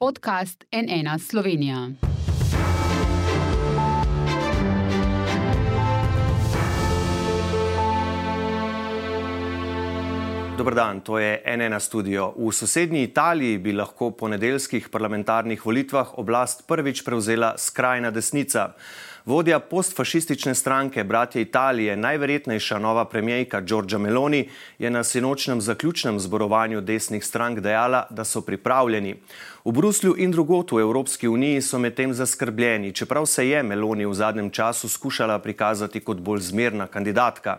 podcast NN Slovenija. Dobr dan, to je NN studio. V sosednji Italiji bi lahko po nedeljskih parlamentarnih volitvah oblast prvič prevzela skrajna desnica. Vodja postfašistične stranke Bratje Italije, najverjetnejša nova premijejka Giorgia Meloni, je na sinočnem zaključnem zborovanju desnih strank dejala, da so pripravljeni. V Bruslju in drugot v Evropski uniji so medtem zaskrbljeni, čeprav se je Meloni v zadnjem času skušala prikazati kot bolj zmerna kandidatka.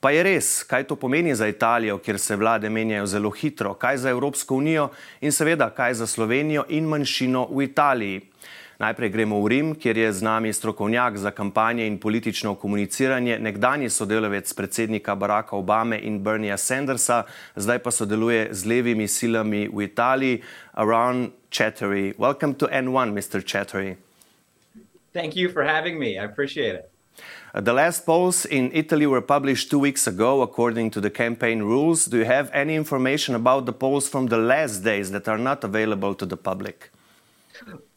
Pa je res, kaj to pomeni za Italijo, kjer se vlade menjajo zelo hitro, kaj za Evropsko unijo in seveda kaj za Slovenijo in manjšino v Italiji. Najprej gremo v Rim, kjer je z nami strokovnjak za kampanje in politično komuniciranje, nekdani sodelavec predsednika Baracka Obame in Bernieja Sandersa, zdaj pa sodeluje z levimi silami v Italiji, Aaron Chattery. Welcome to N1, Mr. Chattery. Thank you for having me. I appreciate it. Uh, the last polls in Italy were published two weeks ago, according to the campaign rules. Do you have any information about the polls from the last days that are not available to the public?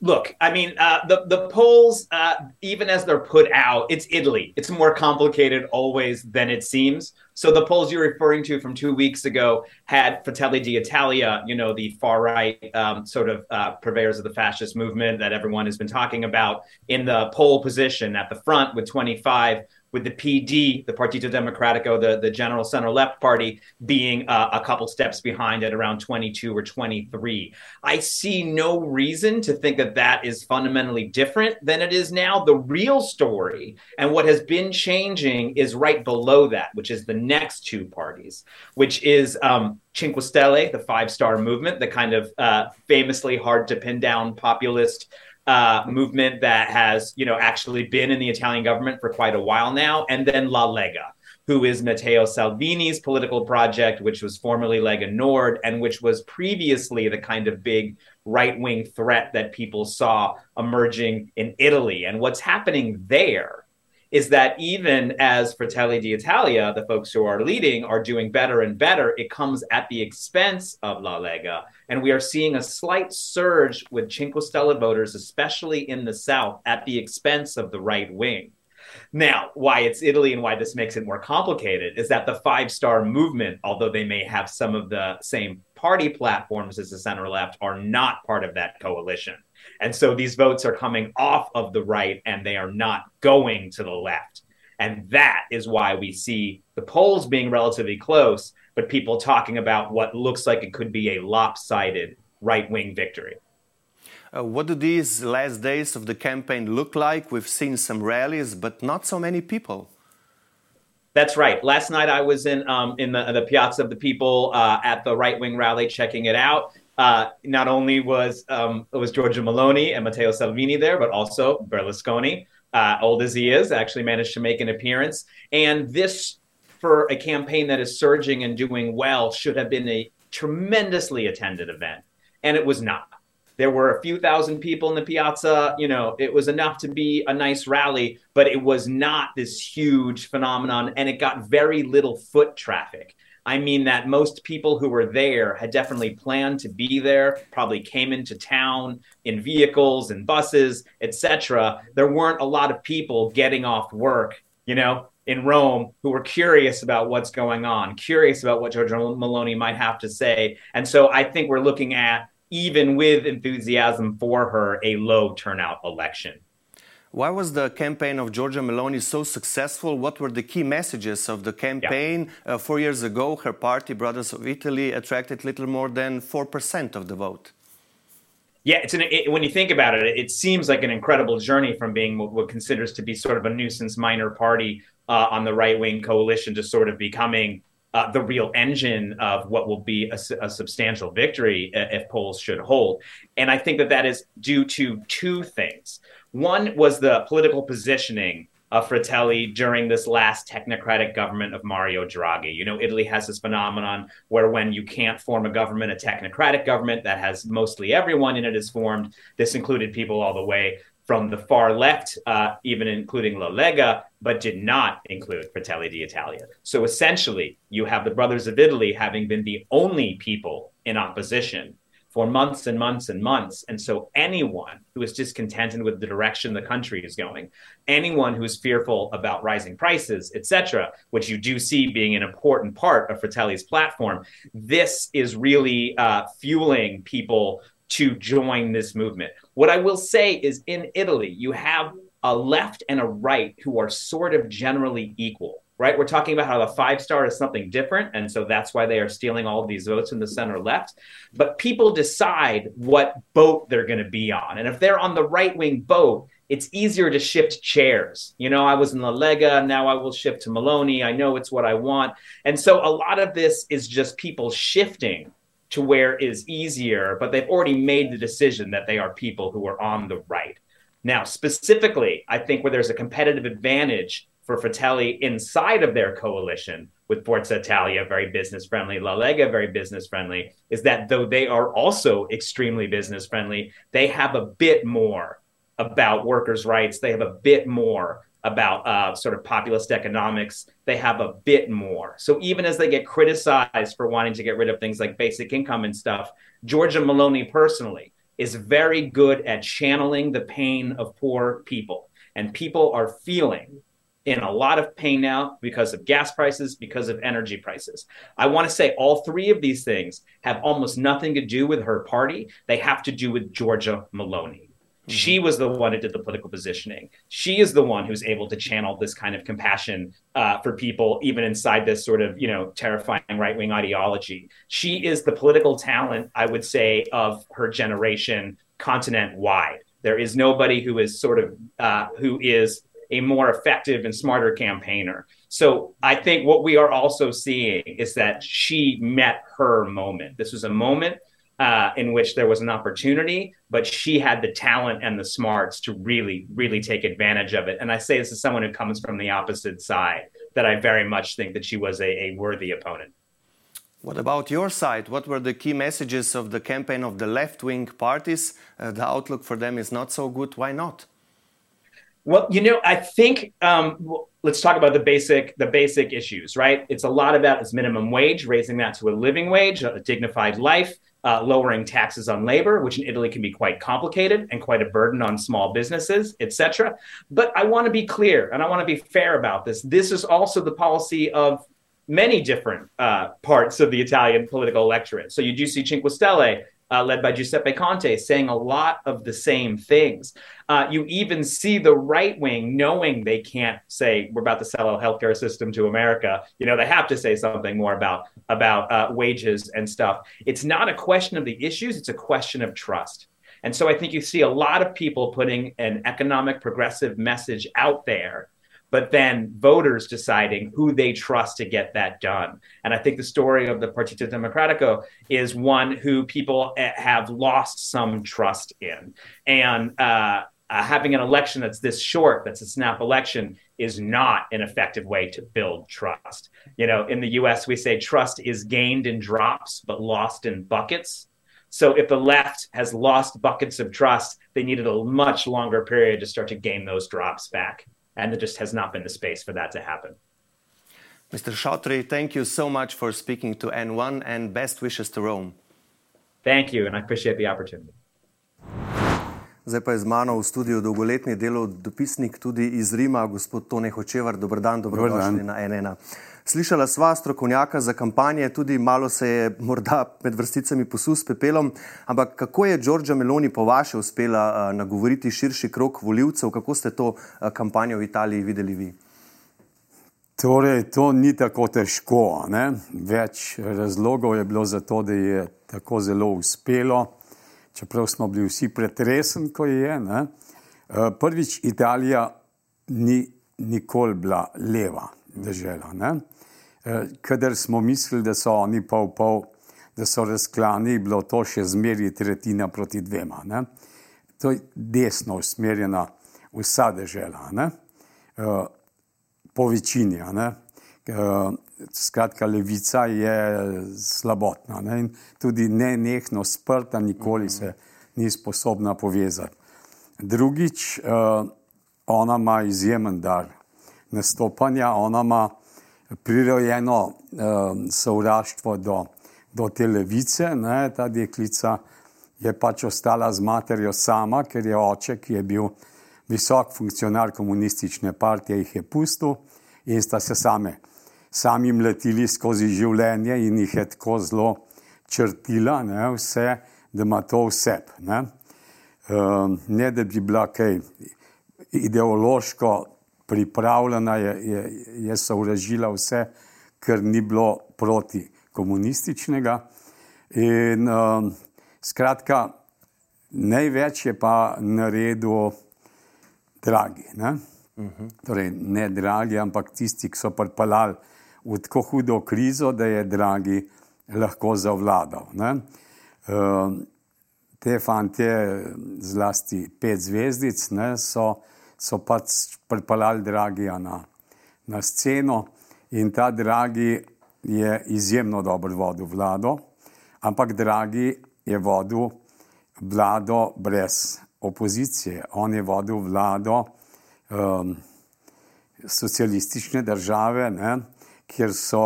Look, I mean, uh, the the polls, uh, even as they're put out, it's Italy. It's more complicated always than it seems. So the polls you're referring to from two weeks ago had Fratelli d'Italia, you know, the far right um, sort of uh, purveyors of the fascist movement that everyone has been talking about, in the poll position at the front with 25 with the PD, the Partito Democratico, the, the General Center Left Party, being uh, a couple steps behind at around 22 or 23. I see no reason to think that that is fundamentally different than it is now. The real story and what has been changing is right below that, which is the next two parties, which is um, Cinque Stelle, the five star movement, the kind of uh, famously hard to pin down populist uh, movement that has, you know, actually been in the Italian government for quite a while now, and then La Lega, who is Matteo Salvini's political project, which was formerly Lega Nord, and which was previously the kind of big right wing threat that people saw emerging in Italy. And what's happening there is that even as Fratelli d'Italia, the folks who are leading, are doing better and better, it comes at the expense of La Lega. And we are seeing a slight surge with Cinque Stelle voters, especially in the South, at the expense of the right wing. Now, why it's Italy and why this makes it more complicated is that the five star movement, although they may have some of the same party platforms as the center left, are not part of that coalition. And so these votes are coming off of the right and they are not going to the left. And that is why we see the polls being relatively close, but people talking about what looks like it could be a lopsided right wing victory. Uh, what do these last days of the campaign look like? We've seen some rallies, but not so many people. That's right. Last night I was in um, in the, the Piazza of the People uh, at the right wing rally, checking it out uh, not only was um, was Giorgia Maloney and Matteo Salvini there, but also Berlusconi, uh, old as he is, actually managed to make an appearance. And this, for a campaign that is surging and doing well, should have been a tremendously attended event, and it was not. There were a few thousand people in the piazza. You know, it was enough to be a nice rally, but it was not this huge phenomenon, and it got very little foot traffic. I mean that most people who were there had definitely planned to be there, probably came into town in vehicles and buses, etc. There weren't a lot of people getting off work, you know, in Rome who were curious about what's going on, curious about what Giorgio Maloney might have to say. And so I think we're looking at even with enthusiasm for her, a low turnout election. Why was the campaign of Giorgia Meloni so successful? What were the key messages of the campaign? Yeah. Uh, four years ago, her party, Brothers of Italy, attracted little more than 4% of the vote. Yeah, it's an, it, when you think about it, it seems like an incredible journey from being what, what considers to be sort of a nuisance minor party uh, on the right wing coalition to sort of becoming uh, the real engine of what will be a, a, substantial victory if polls should hold. And I think that that is due to two things. One was the political positioning of Fratelli during this last technocratic government of Mario Draghi. You know, Italy has this phenomenon where when you can't form a government, a technocratic government that has mostly everyone in it is formed. This included people all the way from the far left, uh, even including La Lega, but did not include Fratelli d'Italia. So essentially, you have the Brothers of Italy having been the only people in opposition for months and months and months. And so, anyone who is discontented with the direction the country is going, anyone who is fearful about rising prices, etc., which you do see being an important part of Fratelli's platform, this is really uh, fueling people to join this movement. What I will say is in Italy, you have a left and a right who are sort of generally equal right? We're talking about how the five star is something different. And so that's why they are stealing all of these votes in the center left. But people decide what boat they're going to be on. And if they're on the right wing boat, it's easier to shift chairs. You know, I was in La Lega, now I will shift to Maloney. I know it's what I want. And so a lot of this is just people shifting to where is easier, but they've already made the decision that they are people who are on the right. Now, specifically, I think where there's a competitive advantage for Fratelli inside of their coalition with Forza Italia, very business friendly, La Lega, very business friendly, is that though they are also extremely business friendly, they have a bit more about workers' rights. They have a bit more about uh, sort of populist economics. They have a bit more. So even as they get criticized for wanting to get rid of things like basic income and stuff, Georgia Maloney personally is very good at channeling the pain of poor people. And people are feeling in a lot of pain now because of gas prices, because of energy prices. I want to say all three of these things have almost nothing to do with her party. They have to do with Georgia Meloni. Mm-hmm. She was the one who did the political positioning. She is the one who's able to channel this kind of compassion uh, for people, even inside this sort of, you know, terrifying right wing ideology. She is the political talent, I would say, of her generation, continent wide. There is nobody who is sort of uh, who is a more effective and smarter campaigner. So I think what we are also seeing is that she met her moment. This was a moment uh, in which there was an opportunity, but she had the talent and the smarts to really, really take advantage of it. And I say this as someone who comes from the opposite side, that I very much think that she was a, a worthy opponent. What about your side? What were the key messages of the campaign of the left wing parties? Uh, the outlook for them is not so good. Why not? Well, you know, I think um, let's talk about the basic the basic issues, right? It's a lot about this minimum wage, raising that to a living wage, a dignified life, uh, lowering taxes on labor, which in Italy can be quite complicated and quite a burden on small businesses, etc. But I want to be clear and I want to be fair about this. This is also the policy of many different uh, parts of the Italian political electorate. So you do see Cinque Stelle uh, led by Giuseppe Conte, saying a lot of the same things. Uh, you even see the right wing knowing they can't say we're about to sell a healthcare system to America. You know, they have to say something more about about uh, wages and stuff. It's not a question of the issues; it's a question of trust. And so I think you see a lot of people putting an economic progressive message out there but then voters deciding who they trust to get that done. And I think the story of the Partito Democratico is one who people eh, have lost some trust in. And uh, uh, having an election that's this short, that's a snap election, is not an effective way to build trust. You know, in the US, we say trust is gained in drops, but lost in buckets. So if the left has lost buckets of trust, they needed a much longer period to start to gain those drops back and there just has not been the space for that to happen. Mr. Chautry, thank you so much for speaking to N1 and best wishes to Rome. Thank you, and I appreciate the opportunity. Zdaj pa je z mano v studiu dolgoletni delov dopisnik tudi iz Rima, gospod Tone Hočevar. Dobr dan, dobrodošli na NN. Slišala sva strokovnjaka za kampanje, tudi malo se je morda med vrsticami posul s pepelom, ampak kako je Đorđa Meloni po vaše uspela nagovoriti širši krok voljivcev, kako ste to kampanjo v Italiji videli vi? Torej, to ni tako težko. Ne? Več razlogov je bilo za to, da je tako zelo uspelo, čeprav smo bili vsi pretreseni, ko je. Ne? Prvič, Italija ni nikoli bila leva država. Eh, kadar smo mislili, da so oni pol pol, da so razklani, bilo to še zmeraj tretjina proti dvema. Ne? To je desno usmerjena vsa država, uh, po večini. Uh, skratka, levica je slabotna ne? in tudi ne nehno sprta, nikoli se ni sposobna povezati. Drugič, ona ima izjemen dar nastopanja, ona ima prirojeno uh, sovraštvo do, do te levice, ne, ta deklica, je pač ostala z materjo sama, ker je oče, ki je bil visok funkcionar komunistične partije, jih je pustil in sta se same, sami mletili skozi življenje in jih je tako zelo črtila, ne, vse, da ima to vse. Ne. Uh, ne da bi bila kaj ideološko pripravljena, je, je, je sovražila vse, kar ni bilo proti komunističnega. In uh, skratka, največ je pa naredil dragi. Ne? Uh -huh. Torej, ne dragi, ampak tisti, ki so pripeljali v tako hudo krizo, da je dragi lahko zavladal. Uh, te fante, zlasti pet zvezdic, ne, so, so pač pripeljali dragija na, na sceno in ta dragi je izjemno dobro vodil vlado, ampak dragi je vodil vlado brez opozicije. On je vodil vlado um, socialistične države, ne, kjer so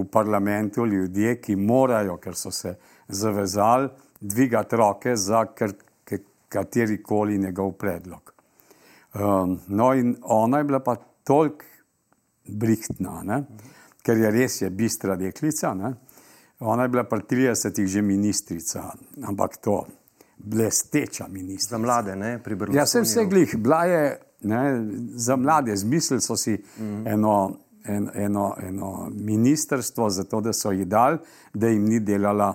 v parlamentu ljudje, ki morajo, ker so se zavezali, dvigati roke za kateri koli njegov predlog. Um, no, in ona je bila pa toliko brihtna, ne, ker je res je bistra deklica. Ne, ona je bila pri 30-ih že ministrica, ampak to blesteča ministrica. Za mlade, ne, pri Bruslu. Ja, sem vse glih, bila je ne, za mlade, zmislili so si mm -hmm. eno, en, eno, eno ministrstvo, zato da so ji dali, da jim ni delala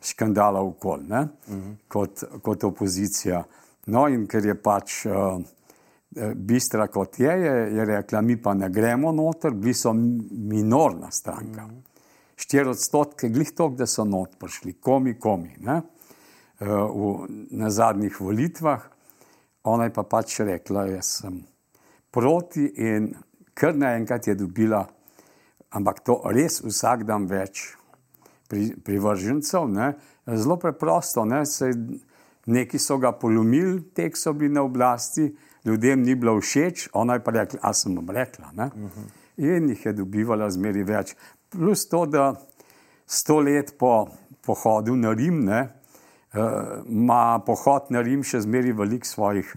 škandala v kol, mm -hmm. kot, kot opozicija. No, in ker je pač uh, bistra kot je, je, je rekla, mi pa ne gremo noter, bili so minorna stranka. Mm -hmm. Štiri odstotke, glih to, da so not prišli, komi, komi. Ne? v, na zadnjih volitvah, ona je pa pač rekla, da sem proti in kar naenkrat je dobila, ampak to res vsak dan več pri, privržencev. Ne? Zelo preprosto, ne? neki so ga polomili, tek so bili na oblasti, ljudem ni bilo všeč, ona je pa rekla, a sem vam rekla. Uh mhm. -huh. In jih je dobivala zmeri več. Plus to, da sto let po pohodu na Rim, ne, ima pohod na Rim še zmeraj veliko svojih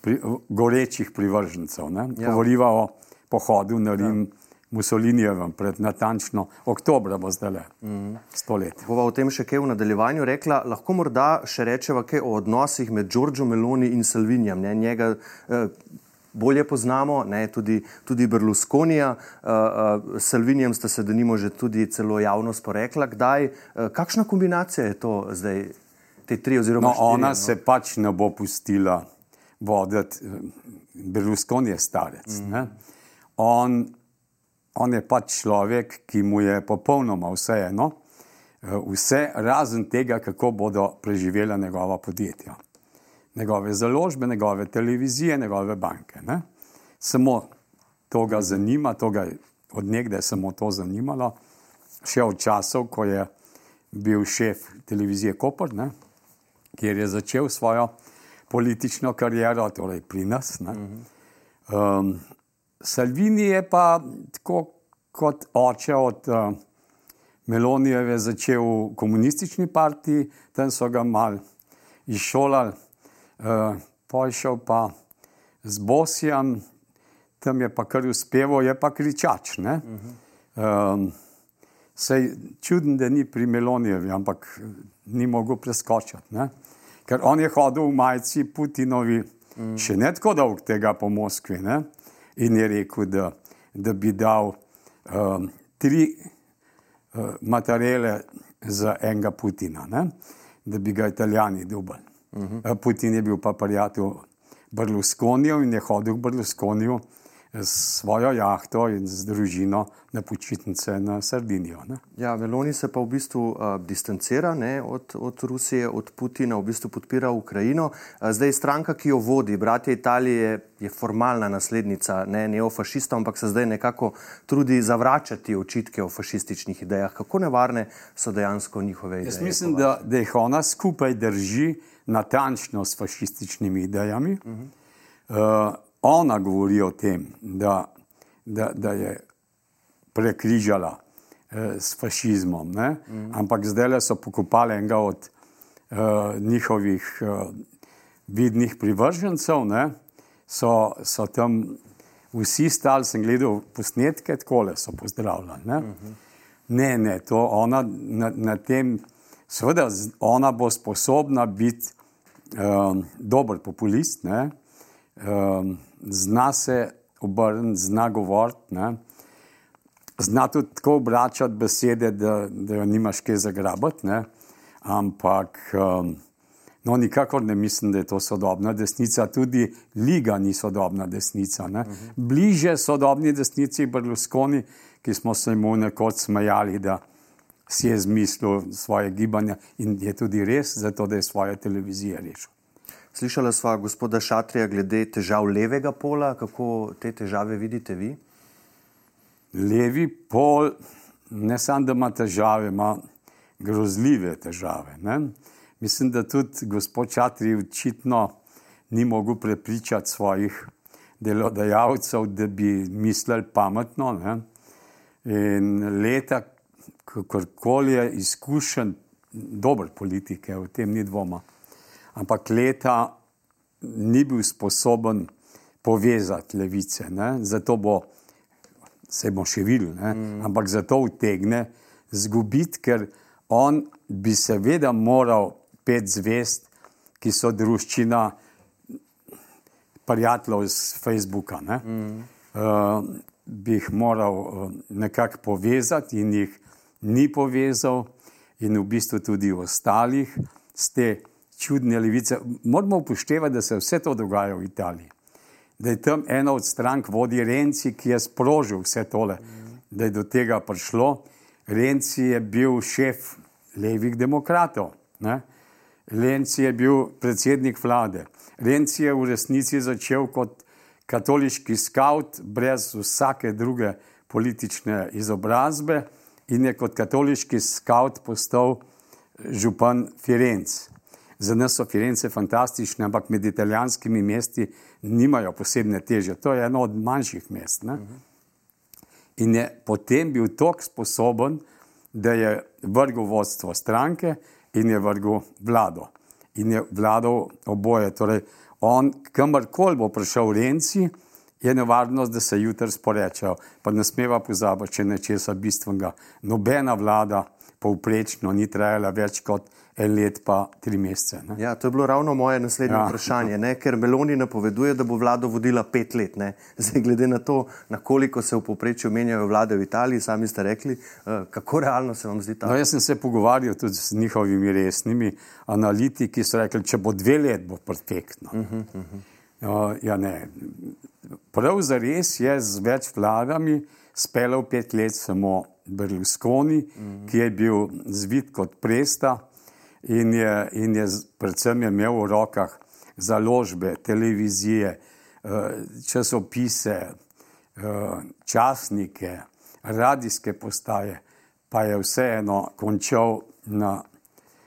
pri, gorečih privržencev. Ja. Govoriva o pohodu na Rim. Ja. Mussolinijevem, pred natančno oktobra bo zdaj le mm. sto let. Bova o tem še kaj v nadaljevanju rekla. Lahko morda še rečeva kaj o odnosih med Giorgio Meloni in Salvinijem. Ne? Njega eh, bolje poznamo, ne? tudi, tudi Berlusconija. Eh, eh, Salvinijem sta se denimo že tudi celo javno sporekla. Kdaj, eh, kakšna kombinacija je to zdaj? te tri oziroma no, štiri. Ona no. se pač ne bo pustila voditi, Berlusconi je starec. Mm. On, on je pač človek, ki mu je popolnoma vseeno, vse razen tega, kako bodo preživela njegova podjetja. Njegove založbe, njegove televizije, njegove banke. Ne? Samo to ga zanima, to ga od nekdaj samo to zanimalo, še od časov, ko je bil šef televizije Koper, ne? kjer je začel svojo politično kariero, torej pri nas. Um, Salvini je pa tako kot oče od uh, Melonijeve začel v komunistični partiji, tam so ga mal izšolali, uh, pošel pa z Bosijam, tam je pa kar uspeval, je pa kričač. Um, Sej čuden, da ni pri Melonijevi, ampak ni mogel preskočiti. Ne? Ker on je hodil v majici Putinovi, mm. še ne tako dolgo tega po Moskvi, ne? In je rekel, da, da bi dal um, tri uh, materijale za enega Putina, ne? da bi ga italijani dubali. Mm -hmm. Putin je bil pa prijatelj Berlusconijev in je hodil k Berlusconiju s svojo jahto in z družino na počitnice na Sardinijo. Ne? Ja, Meloni se pa v bistvu uh, distancira ne, od, od Rusije, od Putina, v bistvu podpira Ukrajino. Uh, zdaj stranka, ki jo vodi, bratje Italije, je formalna naslednica ne, neofašistov, ampak se zdaj nekako trudi zavračati očitke o fašističnih idejah. Kako nevarne so dejansko njihove ideje? Jaz mislim, da, da jih ona skupaj drži natančno s fašističnimi idejami. Uh -huh. uh, ona govori o tem, da, da, da je prekrižala eh, s fašizmom. Mm. Ampak zdaj so pokopali enega od njihovih uh, vidnih privržencev, ne, so, so tam vsi stali, sem gledal posnetke, tako so pozdravljali. Ne. Uh -huh. ne, ne, to ona na, na tem, seveda, ona bo sposobna biti um, dober populist, ne, um, zna se obrniti, zna govoriti, zna tudi tako obračati besede, da, da jo nimaš kaj zagrabiti, ne, ampak um, No, nikakor ne mislim, da je to sodobna desnica, tudi Liga ni sodobna desnica. Uh -huh. Bliže sodobni desnici Berlusconi, ki smo se mu nekoč smejali, da si je zmislil svoje gibanje in je tudi res, zato da je svoje televizije rešil. Slišala sva gospoda Šatrija glede težav levega pola, kako te težave vidite vi? Levi pol, ne samo da ima težave, ima grozljive težave. Ne? Mislim, da tudi gospod Čatri očitno ni mogel prepričati svojih delodajalcev, da bi mislili pametno. Ne? In leta, kakorkoli je izkušen, dober politik, v tem ni dvoma. Ampak leta ni bil sposoben povezati levice, ne? zato bo, se bomo še videli, mm. ampak zato utegne zgubiti, ker on bi seveda moral pet zvest, ki so družščina prijateljev iz Facebooka. Mm. Uh, bi jih moral uh, nekako povezati in jih ni povezal, in v bistvu tudi ostalih, z te čudne levice. Moramo upoštevati, da se vse to dogaja v Italiji. Da je tam ena od strank vodi Renci, ki je sprožil vse tole, da je do tega prišlo. Renci je bil šef levih demokratov. Ne? Lenci je bil predsednik vlade. Lenci je v resnici začel kot katoliški skaut, brez vsake druge politične izobrazbe, in je kot katoliški skaut postal župan Firenc. Za nas so Firence fantastične, ampak med italijanskimi mesti nimajo posebne teže. To je eno od manjših mest. Ne? In je potem bil tako sposoben, da je vrgel vodstvo stranke, in je vrgel vlado. In je vladal oboje. Torej, on, kamorkoli bo prišel Renci, je nevarnost, da se jutri sporečajo. Pa ne smeva pozabiti, če nečesa bistvenega. Nobena vlada povprečno ni trajala več kot en let, pa tri mesece. Ja, to je bilo ravno moje naslednje ja. vprašanje, ne? ker Meloni napoveduje, da bo vlado vodila pet let. Zdaj, glede na to, na koliko se v povprečju menjajo vlade v Italiji, sami ste rekli, uh, kako realno se vam zdi ta? No, jaz sem se pogovarjal tudi z njihovimi resnimi analitiki, ki so rekli, če bo dve let, bo perfektno. Uh -huh, uh -huh. Uh, ja, ne. Prav za res je z več vladami speljal pet let samo Berlusconi, uh -huh. ki je bil zvit kot presta in je, in je predvsem je imel v rokah založbe, televizije, eh, časopise, eh, časnike, radijske postaje, pa je vseeno končal na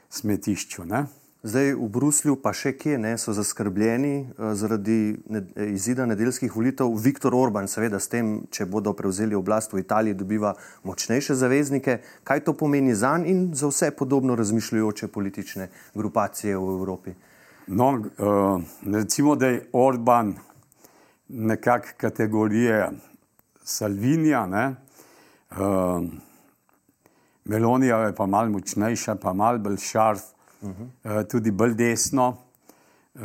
smetišču. Ne? Zdaj v Bruslju, pa še kje ne, so zaskrbljeni uh, zaradi ne, izida nedeljskih volitev. Viktor Orban, seveda, s tem, če bodo prevzeli oblast v Italiji, dobiva močnejše zaveznike. Kaj to pomeni za njih in za vse podobno razmišljajoče politične grupacije v Evropi? No, uh, recimo, da je Orban nekakšne kategorije Salvinija, ne? Uh, Melonija je pa malo močnejša, pa malo bolj šarf uh -huh. uh, tudi bolj desno, uh,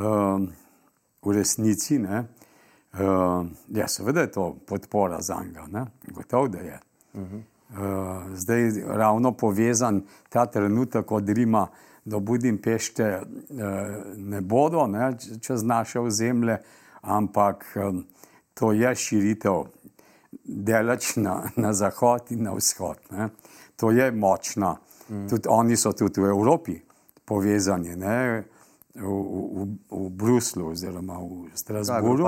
v resnici. Uh, ja, seveda je to podpora za njega, gotovo da je. Uh -huh. uh, zdaj je ravno povezan ta trenutek od Rima do Budimpešte, ne bodo ne, čez naše ozemlje, ampak to je širitev. Delač na, na zahod in na vzhod. Ne. To je močna. Mm. Tudi oni so tudi v Evropi povezani ne, v, v, v Bruslu oziroma v Strasburgu.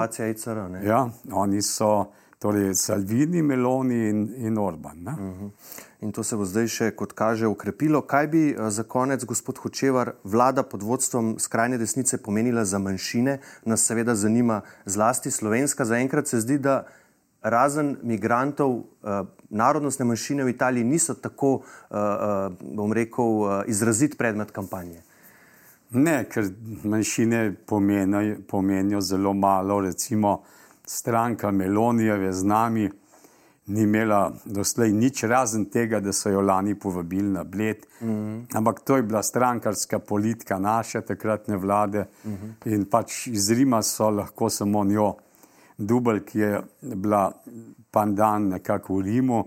Ja, ja, oni so torej Salvini, Meloni in, in Orban. Uh mhm. -huh. In to se bo zdaj še, kot kaže, ukrepilo. Kaj bi eh, za konec, gospod Hočevar, vlada pod vodstvom skrajne desnice pomenila za manjšine? Nas seveda zanima zlasti slovenska. Zaenkrat se zdi, da razen migrantov, eh, narodnostne manjšine v Italiji niso tako, eh, bom rekel, izrazit predmet kampanje. Ne, ker manjšine pomenijo, pomenijo zelo malo. Recimo stranka Melonijeve z nami ni imela doslej nič razen tega, da so jo lani povabili na bled. Mm -hmm. Ampak to je bila strankarska politika naše takratne vlade mm -hmm. in pač iz Rima so lahko samo njo dubelj, ki je bila pandan nekako v Rimu.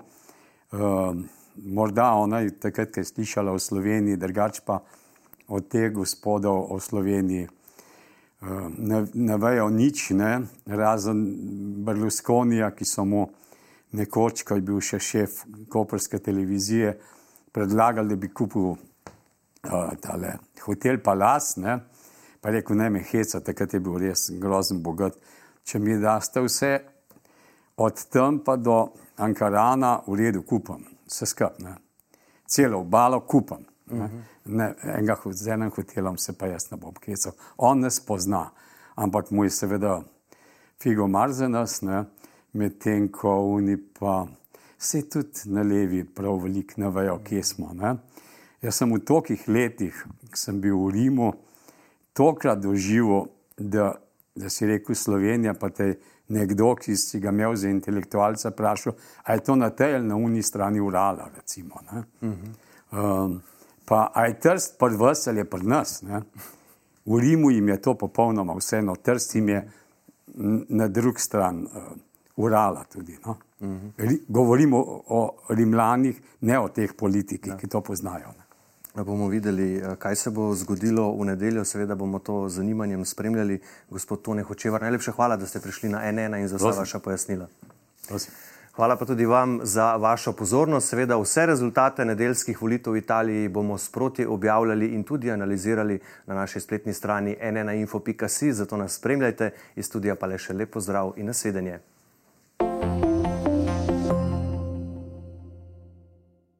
Uh, morda ona je takrat, ko je slišala v Sloveniji, drugač pa od teh gospodov v Sloveniji uh, ne, ne vejo nič, ne? razen Berlusconija, ki so mu nekoč, ko je bil še šef Koperske televizije, predlagali, da bi kupil uh, tale hotel Palace, ne? pa je rekel, ne me heca, takrat je bil res grozen bogat. Če mi daste vse od tam pa do Ankarana, v redu kupam, vse skupaj, celo obalo kupam. Ne? Ne, enega, z enim hotelom se pa jaz ne bom hecal. On nas pozna, ampak mu je seveda figo mar za nas. Medtem ko oni pa se tudi na levi prav veliko ne vejo, kje smo. Ne? Jaz sem v tolikih letih, ki sem bil v Rimu, tokrat doživel, da, da si rekel Slovenija, pa te nekdo, ki si ga imel za intelektualca, vprašal, a je to na tej ali na uni strani Urala, recimo. Uh -huh. um, pa a je trst pri vas ali je pri nas? Ne? V Rimu jim je to popolnoma vseeno, trst jim je na drug stran. Uh, Urala tudi. No? Uh mhm. -huh. Govorimo o, o Rimljanih, ne o teh politikih, ja. ki to poznajo. Ne? Bomo videli, eh, kaj se bo zgodilo v nedeljo. Seveda bomo to z zanimanjem spremljali. Gospod Tone Hočevar, najlepša hvala, da ste prišli na NN in za vse vaše pojasnila. Prosim. Hvala pa tudi vam za vašo pozornost. Seveda vse rezultate nedeljskih volitev v Italiji bomo sproti objavljali in tudi analizirali na naši spletni strani nnainfo.si, zato nas spremljajte. Iz studija pa le še lepo zdrav in nasvidenje.